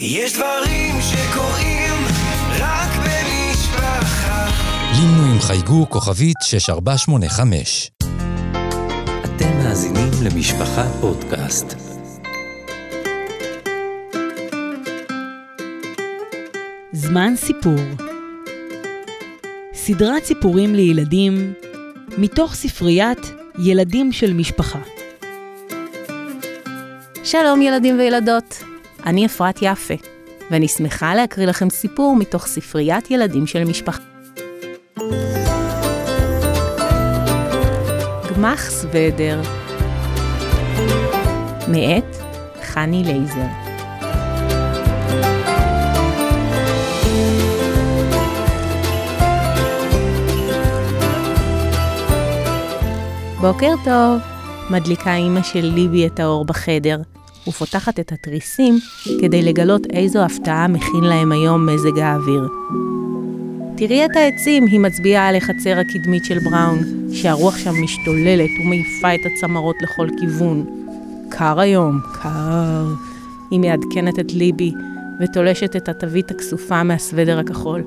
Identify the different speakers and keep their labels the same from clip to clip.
Speaker 1: יש דברים שקורים רק במשפחה.
Speaker 2: לימנו עם חייגו כוכבית 6485.
Speaker 3: אתם מאזינים למשפחה פודקאסט.
Speaker 4: זמן סיפור סדרת סיפורים לילדים מתוך ספריית ילדים של משפחה.
Speaker 5: שלום ילדים וילדות, אני אפרת יפה, ואני שמחה להקריא לכם סיפור מתוך ספריית ילדים של משפחה. גמח סוודר. מאת חני לייזר. בוקר טוב, מדליקה אימא של ליבי את האור בחדר, ופותחת את התריסים כדי לגלות איזו הפתעה מכין להם היום מזג האוויר. תראי את העצים, היא מצביעה על החצר הקדמית של בראון, שהרוח שם משתוללת ומעיפה את הצמרות לכל כיוון. קר היום, קר. היא מעדכנת את ליבי ותולשת את התווית הכסופה מהסוודר הכחול.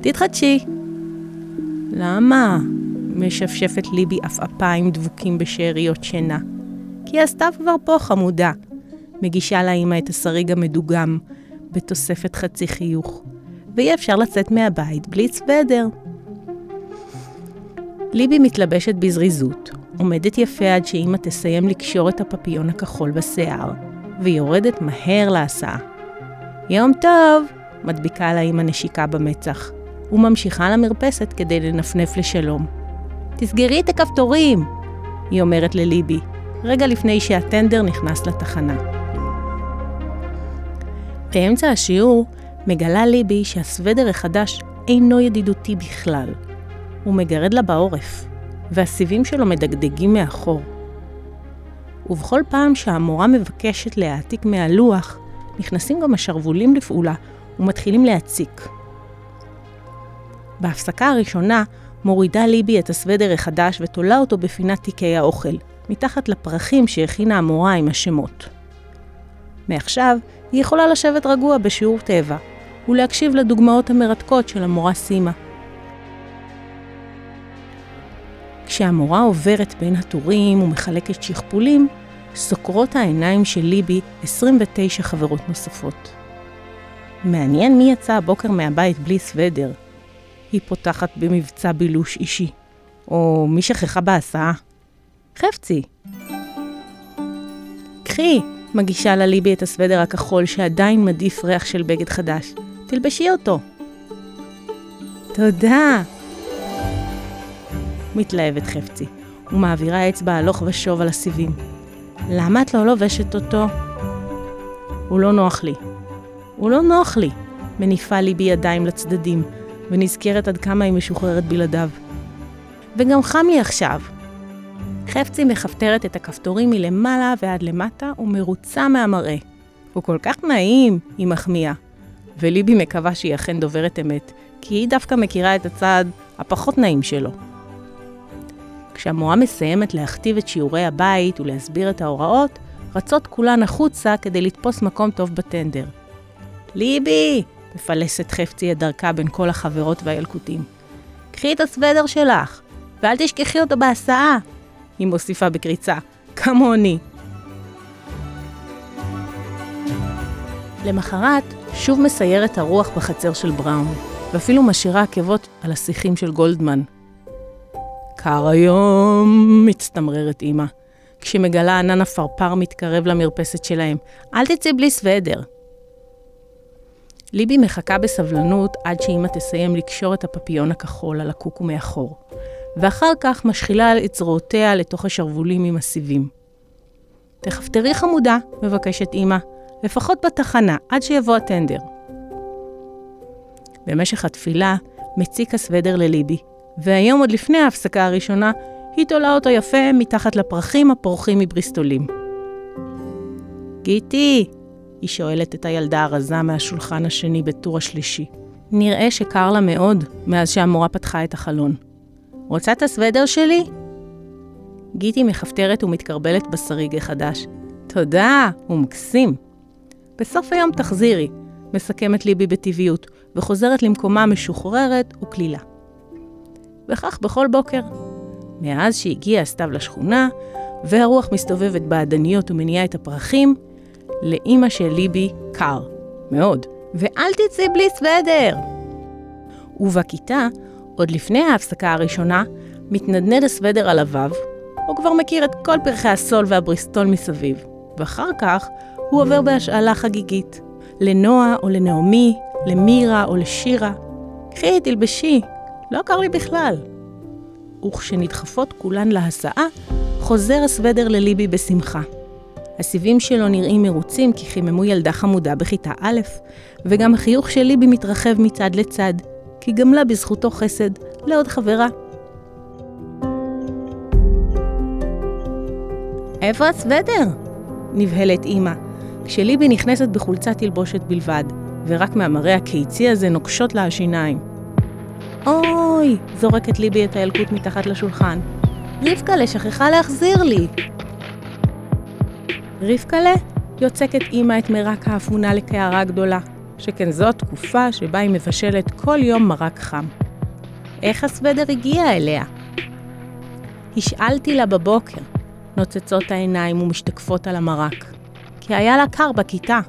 Speaker 5: תתחדשי. למה? משפשפת ליבי עפעפיים דבוקים בשאריות שינה. כי הסתיו כבר פה, חמודה. מגישה לאמא את השריג המדוגם, בתוספת חצי חיוך. ואי אפשר לצאת מהבית בלי סוודר. ליבי מתלבשת בזריזות, עומדת יפה עד שאמא תסיים לקשור את הפפיון הכחול בשיער, ויורדת מהר להסעה. יום טוב! מדביקה לה אמא נשיקה במצח, וממשיכה למרפסת כדי לנפנף לשלום. תסגרי את הכפתורים! היא אומרת לליבי, רגע לפני שהטנדר נכנס לתחנה. באמצע השיעור מגלה ליבי שהסוודר החדש אינו ידידותי בכלל. הוא מגרד לה בעורף, והסיבים שלו מדגדגים מאחור. ובכל פעם שהמורה מבקשת להעתיק מהלוח, נכנסים גם השרוולים לפעולה ומתחילים להציק. בהפסקה הראשונה מורידה ליבי את הסוודר החדש ותולה אותו בפינת תיקי האוכל, מתחת לפרחים שהכינה המורה עם השמות. מעכשיו היא יכולה לשבת רגוע בשיעור טבע, ולהקשיב לדוגמאות המרתקות של המורה סימה. כשהמורה עוברת בין הטורים ומחלקת שכפולים, סוקרות העיניים של ליבי 29 חברות נוספות. מעניין מי יצא הבוקר מהבית בלי סוודר. היא פותחת במבצע בילוש אישי. או מי שכחה בהסעה. חפצי. קחי, מגישה לה ליבי את הסוודר הכחול שעדיין מדיף ריח של בגד חדש. תלבשי אותו. תודה. מתלהבת חפצי, ומעבירה אצבע הלוך ושוב על הסיבים. למה את לא לובשת אותו? הוא לא נוח לי. הוא לא נוח לי. מניפה ליבי ידיים לצדדים, ונזכרת עד כמה היא משוחררת בלעדיו. וגם חם לי עכשיו. חפצי מכפתרת את הכפתורים מלמעלה ועד למטה ומרוצה מהמראה. הוא כל כך נעים, היא מחמיאה. וליבי מקווה שהיא אכן דוברת אמת, כי היא דווקא מכירה את הצד הפחות נעים שלו. כשהמורה מסיימת להכתיב את שיעורי הבית ולהסביר את ההוראות, רצות כולן החוצה כדי לתפוס מקום טוב בטנדר. ליבי! מפלסת חפצי את דרכה בין כל החברות והילקוטים. קחי את הסוודר שלך, ואל תשכחי אותו בהסעה! היא מוסיפה בקריצה, כמוני. למחרת, שוב מסיירת הרוח בחצר של בראון, ואפילו משאירה עקבות על השיחים של גולדמן. קר היום, מצטמררת אמא, כשמגלה ענן עפרפר מתקרב למרפסת שלהם. אל תצאי בלי סוודר. ליבי מחכה בסבלנות עד שאמא תסיים לקשור את הפפיון הכחול על הקוקו מאחור, ואחר כך משחילה את זרועותיה לתוך השרוולים עם הסיבים. תכפתרי חמודה, מבקשת אמא, לפחות בתחנה, עד שיבוא הטנדר. במשך התפילה מציק הסוודר לליבי, והיום עוד לפני ההפסקה הראשונה, היא תולה אותו יפה מתחת לפרחים הפורחים מבריסטולים. גיטי, היא שואלת את הילדה הרזה מהשולחן השני בטור השלישי. נראה שקר לה מאוד מאז שהמורה פתחה את החלון. רוצה את הסוודר שלי? גיטי מכפתרת ומתקרבלת בשריג החדש. תודה, הוא מקסים. בסוף היום תחזירי, מסכמת ליבי בטבעיות, וחוזרת למקומה משוחררת וקלילה. וכך בכל בוקר. מאז שהגיע הסתיו לשכונה, והרוח מסתובבת בעדניות ומניעה את הפרחים, לאימא של ליבי קר. מאוד. ואל תצאי בלי סוודר! ובכיתה, עוד לפני ההפסקה הראשונה, מתנדנד הסוודר על הוו, הוא כבר מכיר את כל פרחי הסול והבריסטול מסביב, ואחר כך הוא עובר בהשאלה חגיגית. לנועה או לנעמי, למירה או לשירה. קחי, תלבשי, לא קר לי בכלל. וכשנדחפות כולן להסעה, חוזר הסוודר לליבי בשמחה. הסיבים שלו נראים מרוצים כי חיממו ילדה חמודה בכיתה א', וגם החיוך של ליבי מתרחב מצד לצד, כי גמלה בזכותו חסד לעוד חברה. איפה הסוודר? נבהלת אמא, כשליבי נכנסת בחולצת תלבושת בלבד, ורק מהמראה הקיצי הזה נוקשות לה השיניים. אוי! זורקת ליבי את הילקוט מתחת לשולחן. רבקלה שכחה להחזיר לי! רבקלה? יוצקת אמא את מרק האפונה לקערה גדולה, שכן זו התקופה שבה היא מבשלת כל יום מרק חם. איך הסוודר הגיע אליה? השאלתי לה בבוקר, נוצצות העיניים ומשתקפות על המרק. כי היה לה קר בכיתה.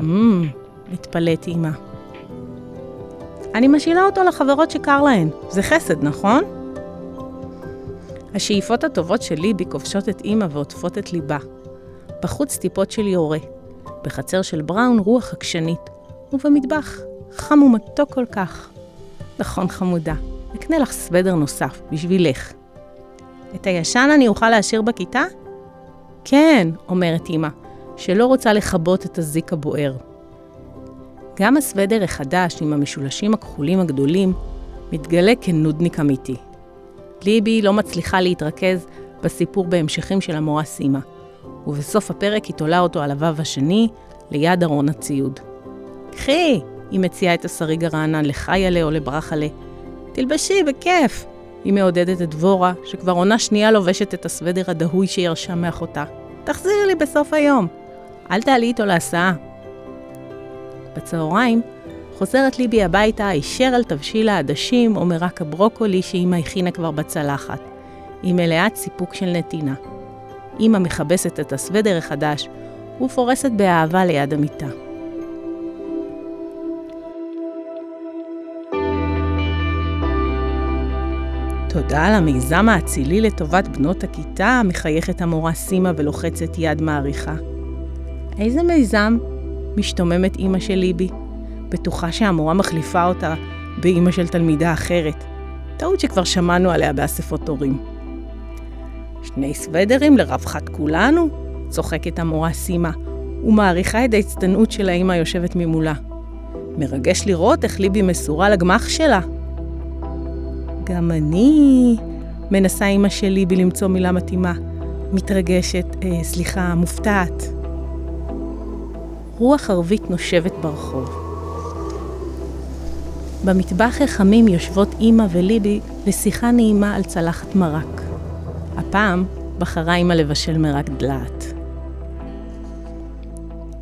Speaker 5: אמ, מתפלאת אמא. אני משאילה אותו לחברות שקר להן. זה חסד, נכון? השאיפות הטובות של ליבי כובשות את אמא ועוטפות את ליבה. בחוץ טיפות של יורה. בחצר של בראון רוח עקשנית. ובמטבח חם ומתוק כל כך. נכון, חמודה, אקנה לך סוודר נוסף, בשבילך. את הישן אני אוכל להשאיר בכיתה? כן, אומרת אמא, שלא רוצה לכבות את הזיק הבוער. גם הסוודר החדש עם המשולשים הכחולים הגדולים מתגלה כנודניק אמיתי. ליבי לא מצליחה להתרכז בסיפור בהמשכים של המורה סימה, ובסוף הפרק היא תולה אותו על הוו השני, ליד ארון הציוד. קחי! היא מציעה את השריג הרענן לחיילה או לברחלה. תלבשי, בכיף! היא מעודדת את דבורה, שכבר עונה שנייה לובשת את הסוודר הדהוי שירשה מאחותה. תחזירי לי בסוף היום. אל תעלי איתו להסעה. בצהריים חוזרת ליבי הביתה הישר על תבשיל העדשים או מרק הברוקולי שאמא הכינה כבר בצלחת. היא מלאת סיפוק של נתינה. אמא מכבסת את הסוודר החדש ופורסת באהבה ליד המיטה. תודה על המיזם האצילי לטובת בנות הכיתה, מחייכת המורה סימה ולוחצת יד מעריכה. איזה מיזם? משתוממת אימא של ליבי. בטוחה שהמורה מחליפה אותה באימא של תלמידה אחרת. טעות שכבר שמענו עליה באספות הורים. שני סוודרים לרווחת כולנו? צוחקת המורה סימה, ומעריכה את ההצטנעות של האימא היושבת ממולה. מרגש לראות איך ליבי מסורה לגמח שלה. גם אני מנסה אימא של ליבי למצוא מילה מתאימה. מתרגשת, אה, סליחה, מופתעת. רוח ערבית נושבת ברחוב. במטבח החמים יושבות אימא וליבי לשיחה נעימה על צלחת מרק. הפעם בחרה אימא לבשל מרק דלעת.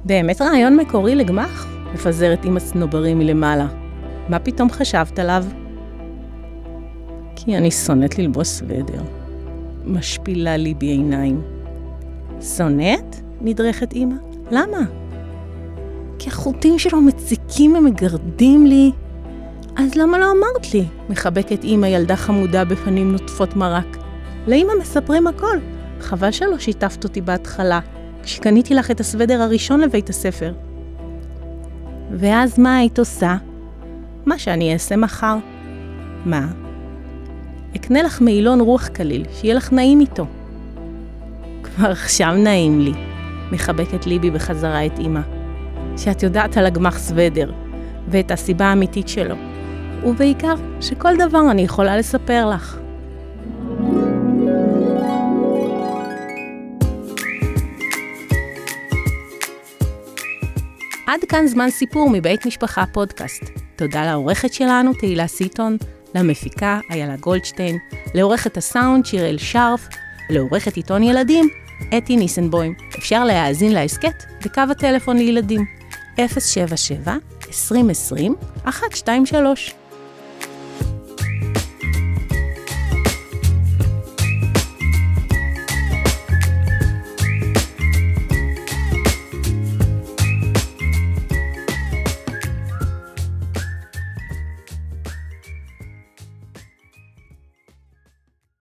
Speaker 5: באמת רעיון מקורי לגמח? מפזרת אימא צנוברים מלמעלה. מה פתאום חשבת עליו? כי אני שונאת ללבוש סוודר. משפילה לי בעיניים. שונאת? נדרכת אימא. למה? כי החוטים שלו מציקים ומגרדים לי. אז למה לא אמרת לי? מחבקת אימא ילדה חמודה בפנים נוטפות מרק. לאימא מספרים הכל. חבל שלא שיתפת אותי בהתחלה, כשקניתי לך את הסוודר הראשון לבית הספר. ואז מה היית עושה? מה שאני אעשה מחר. מה? אקנה לך מעילון רוח קליל, שיהיה לך נעים איתו. כבר עכשיו נעים לי, מחבקת ליבי בחזרה את אמא. שאת יודעת על הגמח סוודר, ואת הסיבה האמיתית שלו. ובעיקר, שכל דבר אני יכולה לספר לך. עד כאן זמן סיפור מבית משפחה פודקאסט. תודה לעורכת שלנו, תהילה סיטון, למפיקה איילה גולדשטיין, לעורכת הסאונד שיראל שרף, לעורכת עיתון ילדים אתי ניסנבוים. אפשר להאזין להסכת בקו הטלפון לילדים 077 2020 123